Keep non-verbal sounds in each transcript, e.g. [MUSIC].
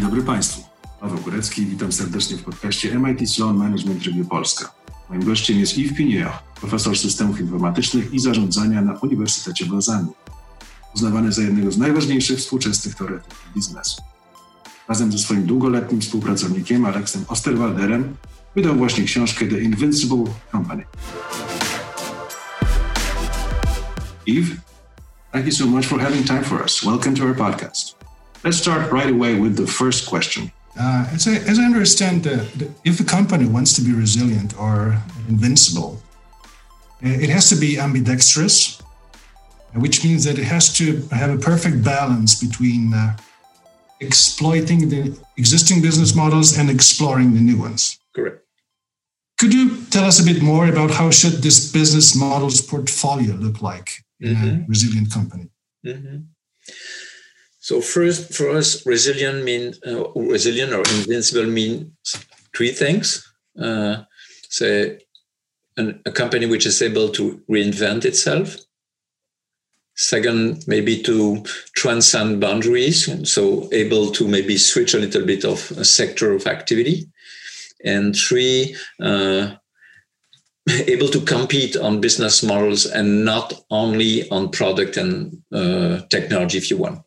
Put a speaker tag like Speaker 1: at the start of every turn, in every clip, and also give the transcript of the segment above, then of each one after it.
Speaker 1: Dzień dobry Państwu. Paweł Górecki, witam serdecznie w podcaście MIT Sloan Management Review Polska. Moim gościem jest Yves Pinio, profesor systemów informatycznych i zarządzania na Uniwersytecie w. Uznawany za jednego z najważniejszych współczesnych teoretyków biznesu. Razem ze swoim długoletnim współpracownikiem Aleksem Osterwalderem wydał właśnie książkę The Invincible Company. Yves, thank you so much for having time for us. Welcome to our podcast. Let's start right away with the first question.
Speaker 2: Uh, as, I, as I understand, uh, the, if a company wants to be resilient or invincible, uh, it has to be ambidextrous, which means that it has to have a perfect balance between uh, exploiting the existing business models and exploring the new ones.
Speaker 3: Correct.
Speaker 2: Could you tell us a bit more about how should this business models portfolio look like in mm-hmm. a resilient company?
Speaker 3: Mm-hmm. So first, for us, resilient mean uh, resilient or invincible means three things. Uh, say, an, a company which is able to reinvent itself. Second, maybe to transcend boundaries, and so able to maybe switch a little bit of a sector of activity. And three, uh, [LAUGHS] able to compete on business models and not only on product and uh, technology, if you want.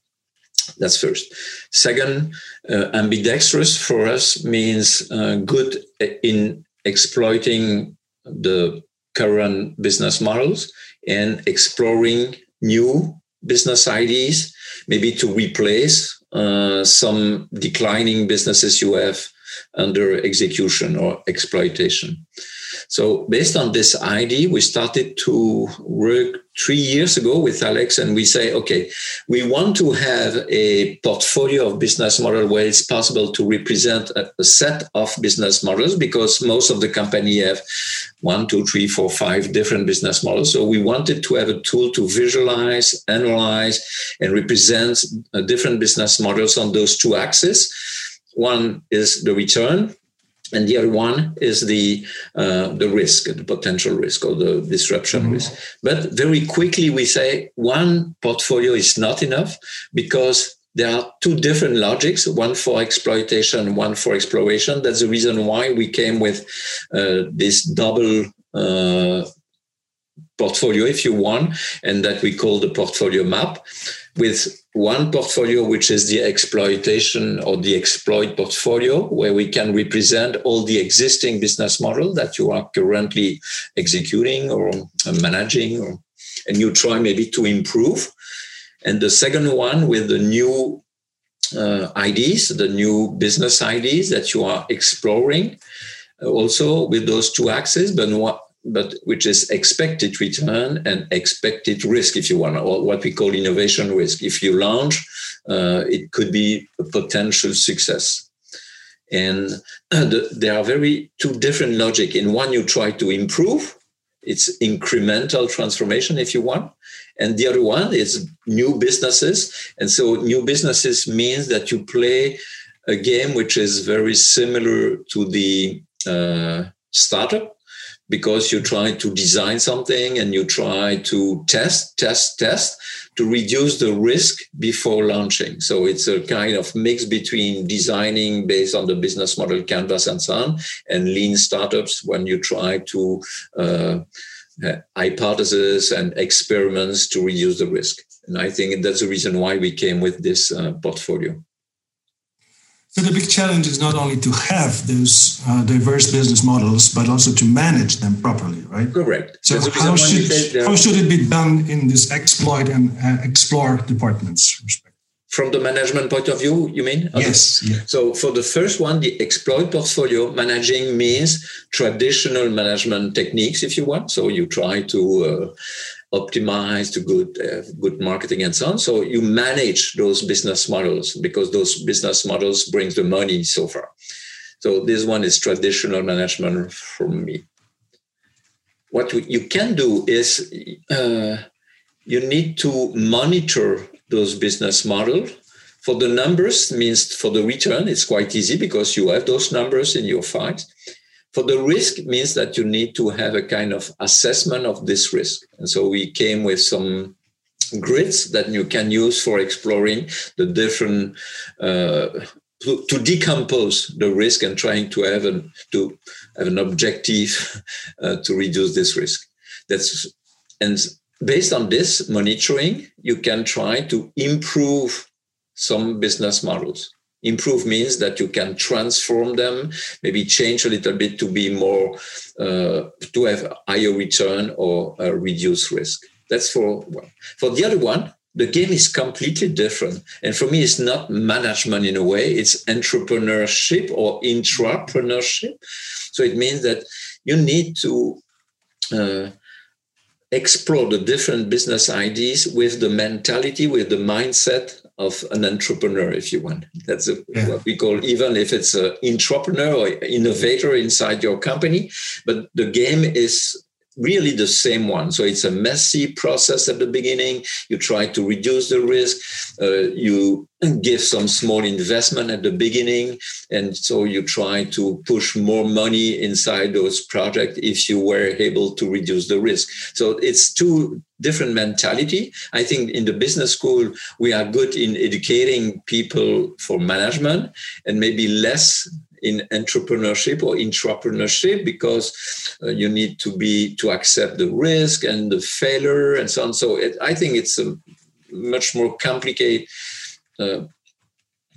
Speaker 3: That's first. Second, uh, ambidextrous for us means uh, good in exploiting the current business models and exploring new business ideas, maybe to replace uh, some declining businesses you have under execution or exploitation. So based on this idea, we started to work three years ago with Alex and we say, okay, we want to have a portfolio of business model where it's possible to represent a, a set of business models because most of the company have one, two, three, four, five different business models. So we wanted to have a tool to visualize, analyze, and represent uh, different business models on those two axes. One is the return, and the other one is the uh, the risk, the potential risk or the disruption mm-hmm. risk. But very quickly we say one portfolio is not enough because there are two different logics, one for exploitation, one for exploration. That's the reason why we came with uh, this double uh, portfolio, if you want, and that we call the portfolio map with one portfolio, which is the exploitation or the exploit portfolio, where we can represent all the existing business model that you are currently executing or managing, or, and you try maybe to improve. And the second one with the new uh, ideas, the new business IDs that you are exploring, also with those two axes, but but which is expected return and expected risk, if you want, or what we call innovation risk. If you launch, uh, it could be a potential success. And [CLEARS THROAT] the, there are very two different logic. In one, you try to improve. It's incremental transformation, if you want. And the other one is new businesses. And so new businesses means that you play a game which is very similar to the uh, startup because you try to design something and you try to test, test, test to reduce the risk before launching. So it's a kind of mix between designing based on the business model canvas and so on, and lean startups when you try to uh, hypotheses and experiments to reduce the risk. And I think that's the reason why we came with this uh, portfolio.
Speaker 2: So the big challenge is not only to have those uh, diverse business models, but also to manage them properly, right?
Speaker 3: Correct.
Speaker 2: So how should, how should it be done in this exploit and uh, explore departments? Respect?
Speaker 3: From the management point of view, you mean?
Speaker 2: Okay. Yes. Yeah.
Speaker 3: So for the first one, the exploit portfolio managing means traditional management techniques, if you want. So you try to uh, optimize to good uh, good marketing and so on. So you manage those business models because those business models brings the money so far. So this one is traditional management for me. What you can do is uh, you need to monitor those business models for the numbers means for the return it's quite easy because you have those numbers in your files for the risk means that you need to have a kind of assessment of this risk. And so we came with some grids that you can use for exploring the different uh, to, decompose the risk and trying to have an to have an objective [LAUGHS] uh, to reduce this risk. That's and based on this monitoring, you can try to improve some business models. Improve means that you can transform them, maybe change a little bit to be more, uh, to have higher return or uh, reduce risk. That's for one. For the other one, the game is completely different. And for me, it's not management in a way, it's entrepreneurship or intrapreneurship. So it means that you need to uh, explore the different business ideas with the mentality, with the mindset of an entrepreneur, if you want. That's a, yeah. what we call, even if it's an entrepreneur or innovator inside your company. But the game is really the same one. So it's a messy process at the beginning. You try to reduce the risk. Uh, you [CLEARS THROAT] give some small investment at the beginning. And so you try to push more money inside those projects if you were able to reduce the risk. So it's two different mentality. I think in the business school, we are good in educating people for management and maybe less in entrepreneurship or intrapreneurship because uh, you need to be to accept the risk and the failure and so on. So it, I think it's a much more complicated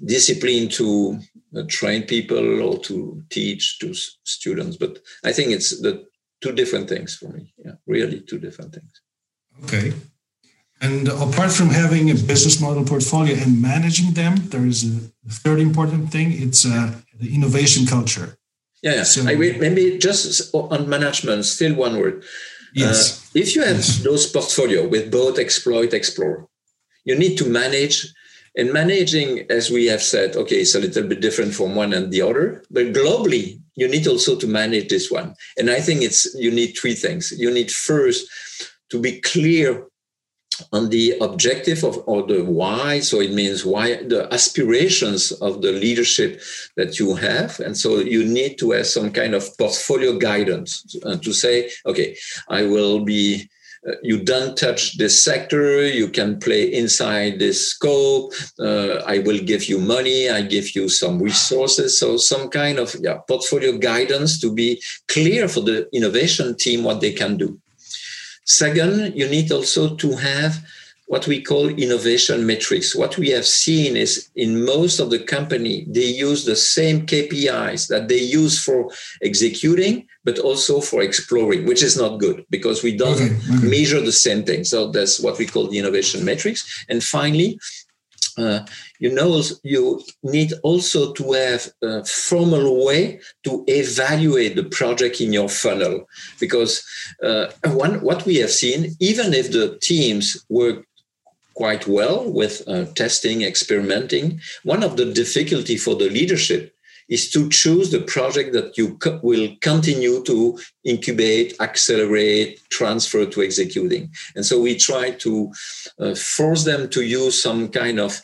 Speaker 3: discipline to uh, train people or to teach to students. But I think it's the two different things for me. Yeah, really two different things.
Speaker 2: Okay. And apart from having a business model portfolio and managing them, there is a third important thing. It's uh, the innovation culture.
Speaker 3: Yeah, yeah. So, I maybe just on management, still one word. Yes. Uh, if you have yes. those portfolio with both exploit, explore, you need to manage. And managing, as we have said, okay, it's a little bit different from one and the other, but globally, you need also to manage this one. And I think it's you need three things. You need first to be clear on the objective of or the why so it means why the aspirations of the leadership that you have and so you need to have some kind of portfolio guidance uh, to say okay i will be you don't touch this sector you can play inside this scope uh, i will give you money i give you some resources so some kind of yeah, portfolio guidance to be clear for the innovation team what they can do Second, you need also to have what we call innovation metrics. What we have seen is in most of the company, they use the same KPIs that they use for executing, but also for exploring, which is not good because we don't okay, okay. measure the same thing. So that's what we call the innovation metrics. And finally, uh, you know you need also to have a formal way to evaluate the project in your funnel because uh, one what we have seen even if the teams work quite well with uh, testing experimenting one of the difficulty for the leadership is to choose the project that you co- will continue to incubate, accelerate, transfer to executing. And so we try to uh, force them to use some kind of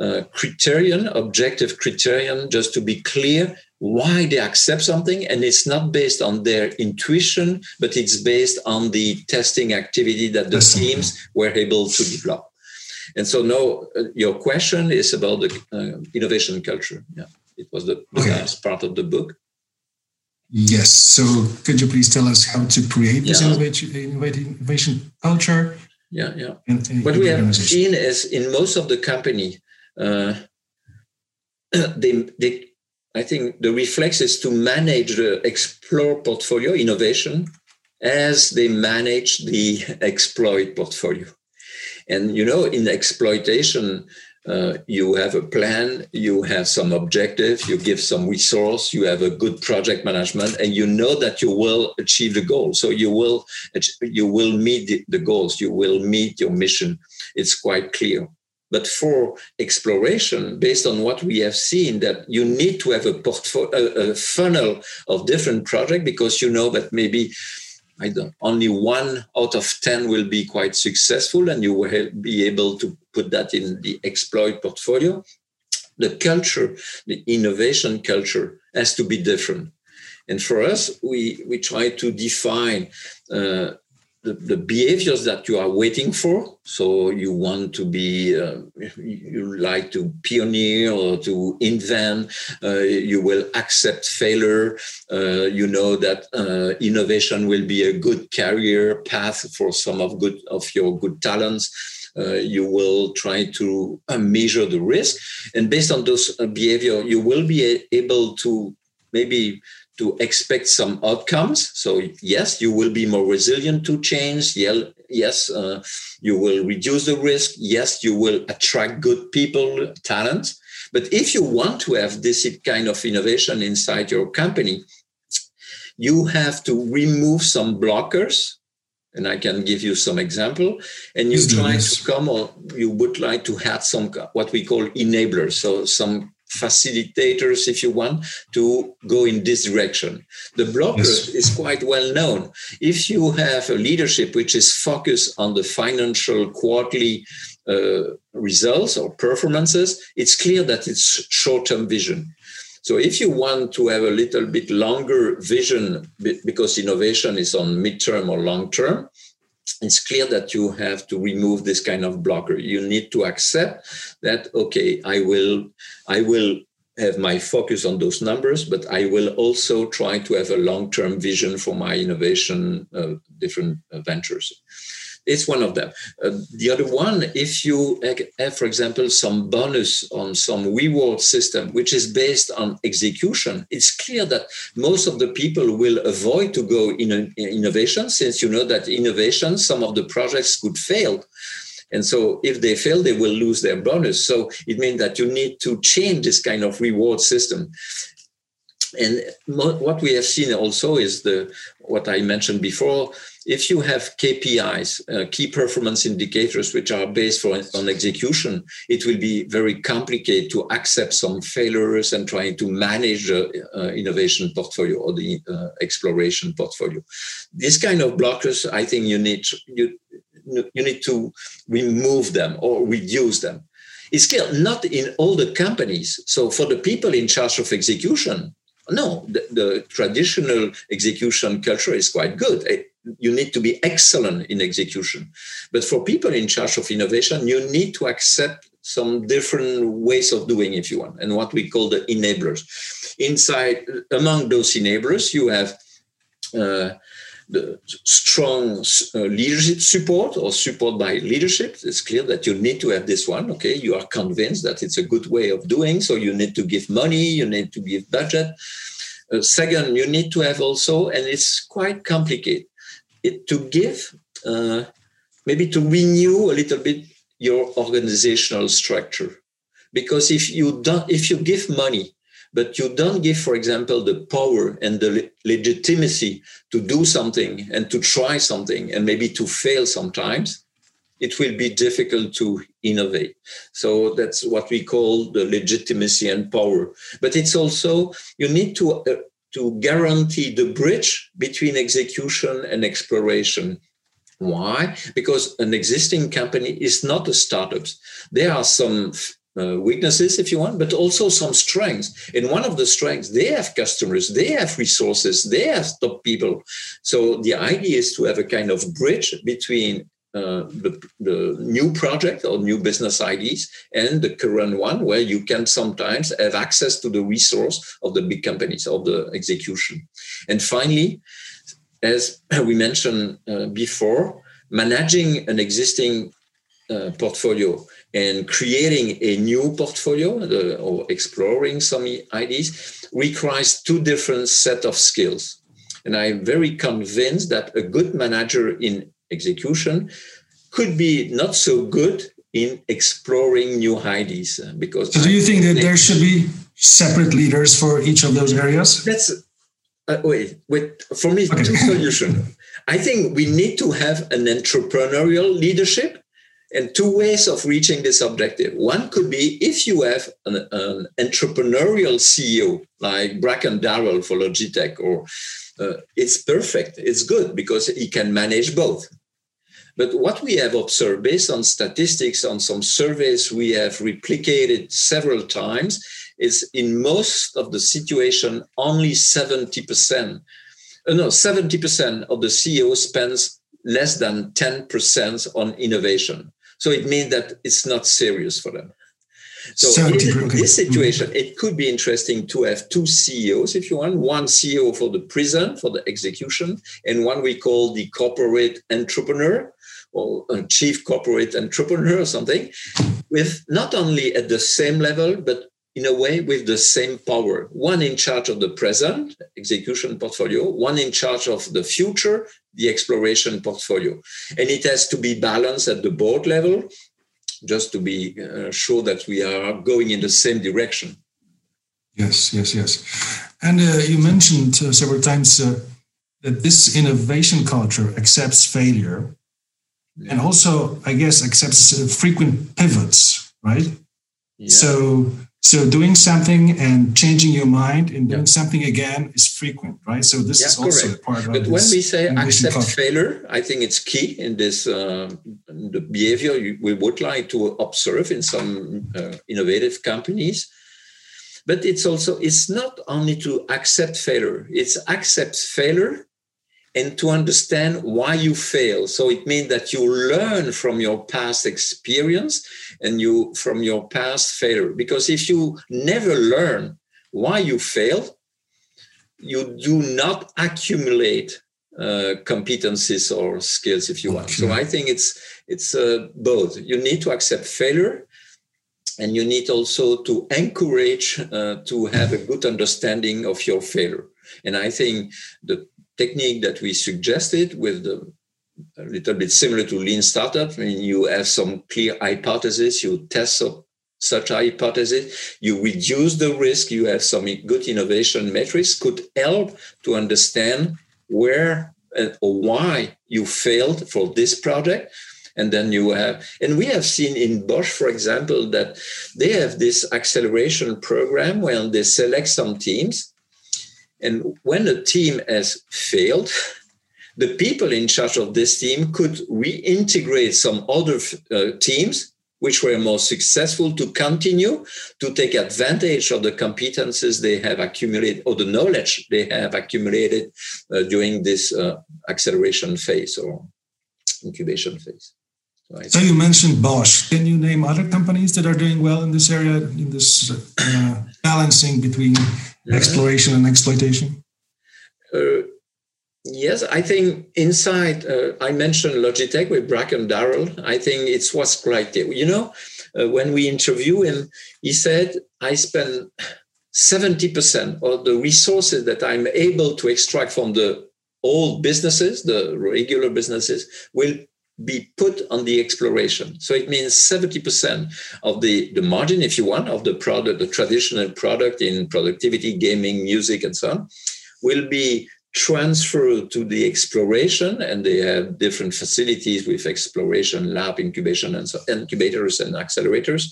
Speaker 3: uh, criterion, objective criterion, just to be clear why they accept something. And it's not based on their intuition, but it's based on the testing activity that the teams were able to develop. And so now uh, your question is about the uh, innovation culture. Yeah, it was the, the okay. last part of the book.
Speaker 2: Yes. So could you please tell us how to create this yeah. innovation, innovation culture?
Speaker 3: Yeah, yeah. In, in what we have seen is in most of the company, uh, [CLEARS THROAT] they, they, I think the reflex is to manage the explore portfolio innovation as they manage the [LAUGHS] exploit portfolio. And you know, in exploitation, uh, you have a plan, you have some objective, you give some resource, you have a good project management, and you know that you will achieve the goal. So you will you will meet the, goals, you will meet your mission. It's quite clear. But for exploration, based on what we have seen, that you need to have a portfolio, a, funnel of different projects because you know that maybe I don't, only one out of 10 will be quite successful and you will be able to put that in the exploit portfolio. The culture, the innovation culture has to be different. And for us, we, we try to define uh, the, the, behaviors that you are waiting for. So you want to be, uh, you like to pioneer or to invent. Uh, you will accept failure. Uh, you know that uh, innovation will be a good career path for some of good of your good talents. Uh, you will try to uh, measure the risk, and based on those behavior, you will be able to maybe to expect some outcomes. So yes, you will be more resilient to change. Yes, uh, you will reduce the risk. Yes, you will attract good people, talent. But if you want to have this kind of innovation inside your company, you have to remove some blockers. And I can give you some example. And you try to come or you would like to have some what we call enablers. So some facilitators, if you want, to go in this direction. The blocker yes. is quite well known. If you have a leadership which is focused on the financial quarterly uh, results or performances, it's clear that it's short term vision. So if you want to have a little bit longer vision, because innovation is on midterm or long term, it's clear that you have to remove this kind of blocker. You need to accept that okay i will i will have my focus on those numbers but i will also try to have a long-term vision for my innovation uh, different uh, ventures it's one of them. Uh, the other one, if you have, for example, some bonus on some reward system, which is based on execution, it's clear that most of the people will avoid to go in, in innovation since you know that innovation, some of the projects could fail. And so if they fail, they will lose their bonus. So it means that you need to change this kind of reward system. And what we have seen also is the what I mentioned before. If you have KPIs, uh, key performance indicators, which are based for, on execution, it will be very complicated to accept some failures and trying to manage the uh, innovation portfolio or the uh, exploration portfolio. This kind of blockers, I think you need you you need to remove them or reduce them. It's clear, not in all the companies. So for the people in charge of execution, no, the, the, traditional execution culture is quite good. You need to be excellent in execution. But for people in charge of innovation, you need to accept some different ways of doing, if you want, and what we call the enablers. Inside, among those enablers, you have uh, the strong uh, leadership support or support by leadership. It's clear that you need to have this one. Okay, you are convinced that it's a good way of doing, so you need to give money, you need to give budget. Uh, second, you need to have also, and it's quite complicated, it, to give uh, maybe to renew a little bit your organizational structure, because if you don't, if you give money but you don't give, for example, the power and the le- legitimacy to do something and to try something and maybe to fail sometimes, it will be difficult to innovate. So that's what we call the legitimacy and power. But it's also, you need to, uh, to guarantee the bridge between execution and exploration. Why? Because an existing company is not a startup. There are some uh, weaknesses, if you want, but also some strengths. And one of the strengths, they have customers, they have resources, they have top people. So the idea is to have a kind of bridge between uh, the, the new project or new business ideas and the current one, where you can sometimes have access to the resource of the big companies of the execution. And finally, as we mentioned uh, before, managing an existing uh, portfolio and creating a new portfolio uh, or exploring some ideas requires two different set of skills and i'm very convinced that a good manager in execution could be not so good in exploring new idees uh, because
Speaker 2: so do you think that there should be separate leaders for each of those areas
Speaker 3: that's uh, wait wait for me okay. two solutions i think we need to have an entrepreneurial leadership and two ways of reaching this objective. One could be if you have an, an entrepreneurial CEO like Bracken Darrell for Logitech, or uh, it's perfect, it's good because he can manage both. But what we have observed based on statistics on some surveys we have replicated several times is in most of the situation, only 70%, uh, no, 70% of the CEO spends less than 10% on innovation. So it means that it's not serious for them. So in this situation, it could be interesting to have two CEOs, if you want, one CEO for the prison, for the execution, and one we call the corporate entrepreneur or a chief corporate entrepreneur or something, with not only at the same level, but in a way with the same power. One in charge of the present execution portfolio, one in charge of the future, the exploration portfolio. And it has to be balanced at the board level just to be uh, sure that we are going in the same direction.
Speaker 2: Yes, yes, yes. And uh, you mentioned uh, several times uh, that this innovation culture accepts failure yeah. and also, I guess, accepts uh, frequent pivots, right? Yeah. So so doing something and changing your mind and doing yeah. something again is frequent, right? So this yeah, is also correct. part
Speaker 3: of. It but when we say accept culture. failure, I think it's key in this uh, the behavior we would like to observe in some uh, innovative companies. But it's also it's not only to accept failure; it's accept failure and to understand why you fail. So it means that you learn from your past experience and you from your past failure. Because if you never learn why you failed, you do not accumulate uh, competencies or skills, if you want. So I think it's it's uh, both. You need to accept failure, and you need also to encourage uh, to have a good understanding of your failure. And I think the technique that we suggested with the a little bit similar to lean startup. When you have some clear hypothesis, you test such hypothesis, you reduce the risk, you have some good innovation metrics, could help to understand where uh, or why you failed for this project. And then you have, and we have seen in Bosch, for example, that they have this acceleration program where they select some teams and when a team has failed, the people in charge of this team could reintegrate some other uh, teams which were more successful to continue to take advantage of the competences they have accumulated or the knowledge they have accumulated uh, during this uh, acceleration phase or incubation phase.
Speaker 2: So, so you mentioned Bosch. Can you name other companies that are doing well in this area, in this uh, balancing between exploration and exploitation?
Speaker 3: Uh, yes, I think inside, uh, I mentioned Logitech with Bracken Darrell. I think it was like, you know, uh, when we interview him, he said, I spend 70% of the resources that I'm able to extract from the old businesses, the regular businesses, will be put on the exploration. So it means 70% of the, the margin, if you want, of the product, the traditional product in productivity, gaming, music, and so on, will be transfer to the exploration and they have different facilities with exploration lab incubation and so incubators and accelerators.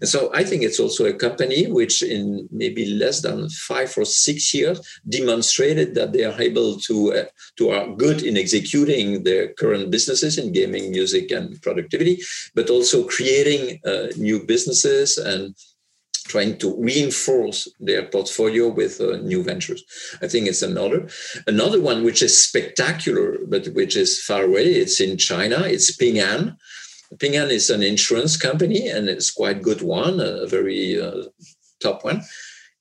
Speaker 3: And so i think it's also a company which in maybe less than five or six years demonstrated that they are able to uh, to are good in executing their current businesses in gaming music and productivity but also creating uh, new businesses and trying to reinforce their portfolio with uh, new ventures. I think it's another. Another one which is spectacular, but which is far away. It's in China. It's Ping An. Ping An is an insurance company, and it's quite good one, a very uh, top one.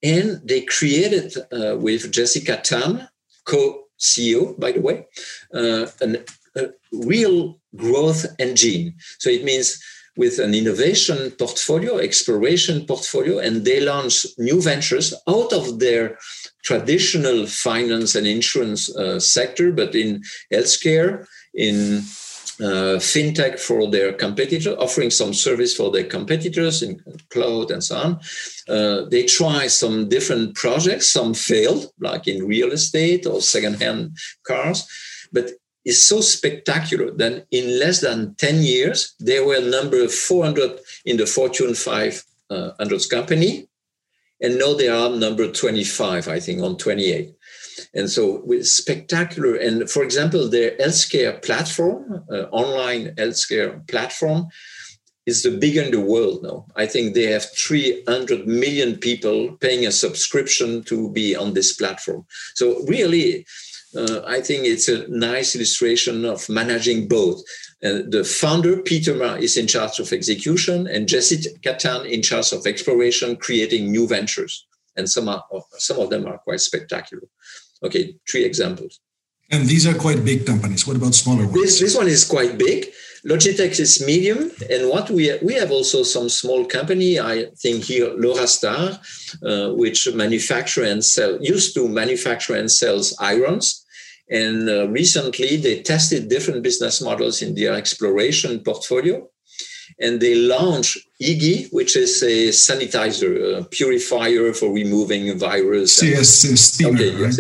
Speaker 3: And they created uh, with Jessica Tan, co-CEO, by the way, uh, an, a real growth engine. So it means with an innovation portfolio, exploration portfolio, and they launch new ventures out of their traditional finance and insurance uh, sector, but in healthcare, in uh, fintech for their competitors, offering some service for their competitors in cloud and so on. Uh, they try some different projects. Some failed, like in real estate or secondhand cars. But is so spectacular that in less than 10 years, they were number 400 in the Fortune 500 uh, company. And now they are number 25, I think, on 28. And so with spectacular, and for example, their healthcare platform, uh, online healthcare platform, is the bigger in the world now. I think they have 300 million people paying a subscription to be on this platform. So really, uh, I think it's a nice illustration of managing both. Uh, the founder, Peter Ma, is in charge of execution, and Jessica Tan in charge of exploration, creating new ventures. And some, are, some of them are quite spectacular. Okay, three examples.
Speaker 2: And these are quite big companies. What about smaller ones?
Speaker 3: This, this one is quite big. Logitech is medium, and what we we have also some small company. I think here Laurastar, uh, which manufacture and sell used to manufacture and sells irons, and uh, recently they tested different business models in their exploration portfolio, and they launched IGGI, which is a sanitizer, a purifier for removing virus.
Speaker 2: Yes, and, steamer, okay, right? yes,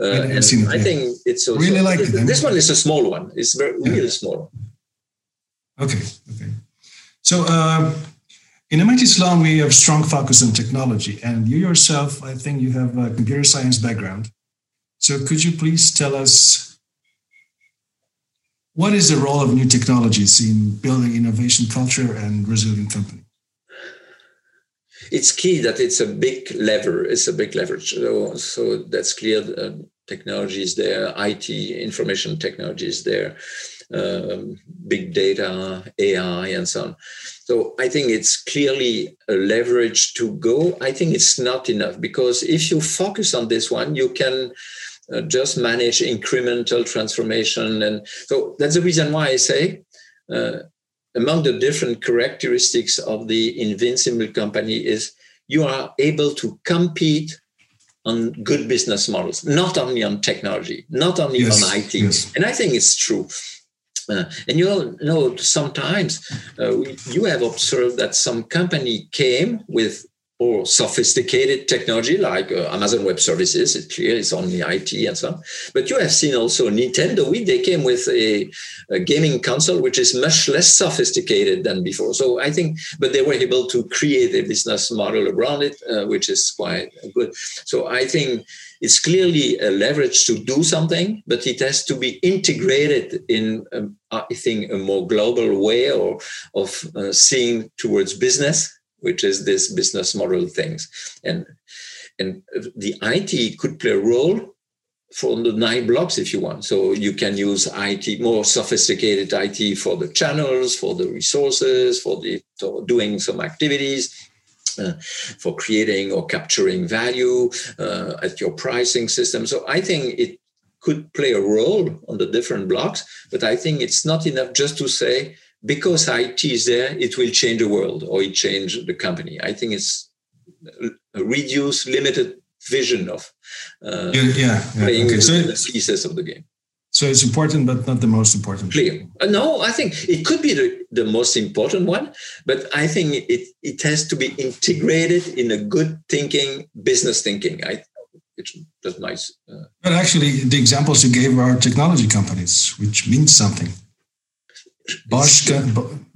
Speaker 3: uh, it, I think it's also,
Speaker 2: really like
Speaker 3: it.
Speaker 2: it.
Speaker 3: This one is a small one. It's very, yeah. really small.
Speaker 2: Okay, okay. So uh, in MIT Sloan, we have strong focus on technology, and you yourself, I think you have a computer science background. So could you please tell us what is the role of new technologies in building innovation culture and resilient company?
Speaker 3: It's key that it's a big lever. It's a big leverage. So, so that's clear. Uh, technology is there. IT, information technology is there big data, AI, and so on. So I think it's clearly a leverage to go. I think it's not enough because if you focus on this one, you can uh, just manage incremental transformation. And so that's the reason why I say uh, among the different characteristics of the invincible company is you are able to compete on good business models, not only on technology, not only yes, on IT. Yes. And I think it's true. Uh, and you know, sometimes uh, you have observed that some company came with or sophisticated technology like uh, Amazon Web Services. It's clear it's only IT and so on. But you have seen also Nintendo. They came with a, a, gaming console which is much less sophisticated than before. So I think, but they were able to create a business model around it, uh, which is quite good. So I think it's clearly a leverage to do something, but it has to be integrated in, um, I think, a more global way or of uh, seeing towards business, which is this business model things. And and the IT could play a role for the nine blocks if you want. So you can use IT, more sophisticated IT for the channels, for the resources, for the for doing some activities uh, for creating or capturing value uh, at your pricing system. So I think it could play a role on the different blocks, but I think it's not enough just to say because IT is there, it will change the world or it change the company. I think it's a reduced, limited vision of uh,
Speaker 2: yeah, yeah, yeah.
Speaker 3: playing okay. so the pieces of the game.
Speaker 2: So it's important, but not the most important.
Speaker 3: Clear. Uh, no, I think it could be the, the most important one, but I think it, it has to be integrated in a good thinking, business thinking. I, it's that's nice. Uh,
Speaker 2: but actually, the examples you gave are technology companies, which means something. Bosch,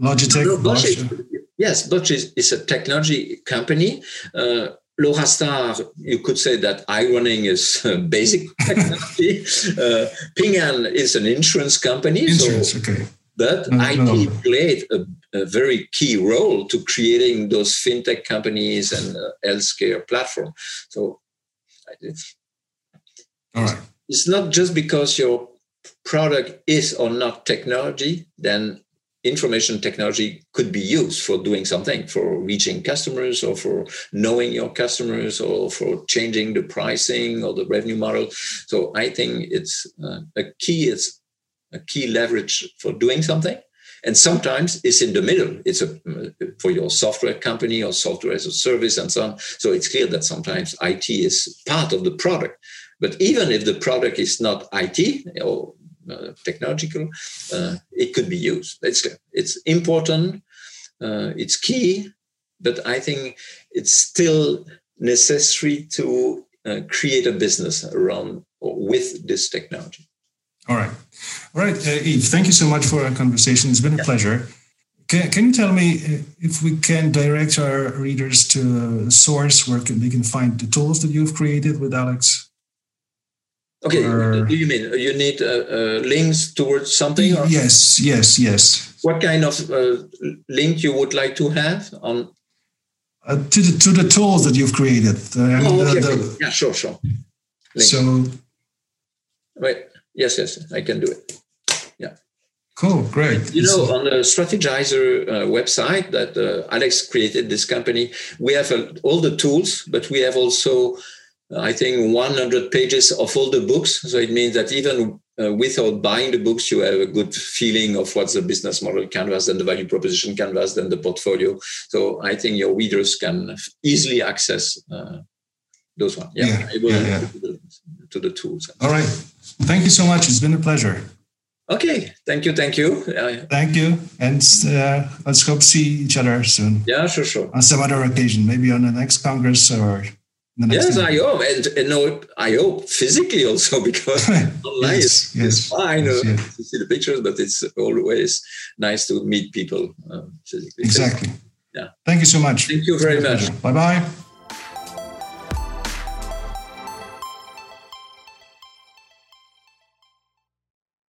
Speaker 2: Logitech, no, Bosch. Bosch.
Speaker 3: Yes, Bosch is, is a technology company. Uh, Laurastar, you could say that ironing is [LAUGHS] basic [LAUGHS] technology. uh, Ping An is an insurance company.
Speaker 2: Insurance, so, okay.
Speaker 3: But no, IT no. played a, a, very key role to creating those fintech companies and uh, healthcare platform. So,
Speaker 2: it's, all right.
Speaker 3: It's not just because your product is or not technology, then information technology could be used for doing something for reaching customers or for knowing your customers or for changing the pricing or the revenue model. So i think it's uh, a key it's a key leverage for doing something. And sometimes it's in the middle. It's a for your software company or software as a service and so on. So it's clear that sometimes it is part of the product but even if the product is not it or uh, technological, uh, it could be used. It's it's important, uh, it's key, but I think it's still necessary to create a business around or with this technology.
Speaker 2: All right, all right, uh, Yves. Thank you so much for our conversation. It's been a yeah. pleasure. Can, can you tell me if we can direct our readers to a source where can, they can find the tools that you've created with Alex?
Speaker 3: Okay, or, do you mean you need uh, uh, links towards something?
Speaker 2: Or? Yes, yes, yes.
Speaker 3: What kind of uh, link you would like to have on?
Speaker 2: Uh, to the to the tools that you've created.
Speaker 3: Uh, oh, okay, the, okay. Yeah, sure, sure.
Speaker 2: Link. So,
Speaker 3: Wait. Yes, yes, I can do it. Yeah.
Speaker 2: Cool, great.
Speaker 3: You know, on the Strategyzer uh, website that uh, Alex created this company, we have uh, all the tools, but we have also, I think, 100 pages of all the books. So it means that even uh, without buying the books, you have a good feeling of what's the business model canvas, then the value proposition canvas, then the portfolio. So I think your readers can easily access uh, those ones. Yeah,
Speaker 2: Yeah, yeah, yeah.
Speaker 3: to, the, to the tools.
Speaker 2: All right. Thank you so much. It's been a pleasure.
Speaker 3: Okay, thank you, thank you. Uh,
Speaker 2: Thank you. And uh, let's hope to see each other soon
Speaker 3: yeah, sure, sure.
Speaker 2: on some other occasion, maybe on the next Congress or.
Speaker 3: Yes,
Speaker 2: time.
Speaker 3: I hope, and, and no, I hope physically also because [LAUGHS] online
Speaker 2: Yes,
Speaker 3: is,
Speaker 2: yes,
Speaker 3: is fine
Speaker 2: yes, yes.
Speaker 3: to see the pictures, but it's always nice to meet people uh, physically.
Speaker 2: Exactly.
Speaker 3: Yeah.
Speaker 2: Thank you so much.
Speaker 3: Thank you very much.
Speaker 2: Bye bye.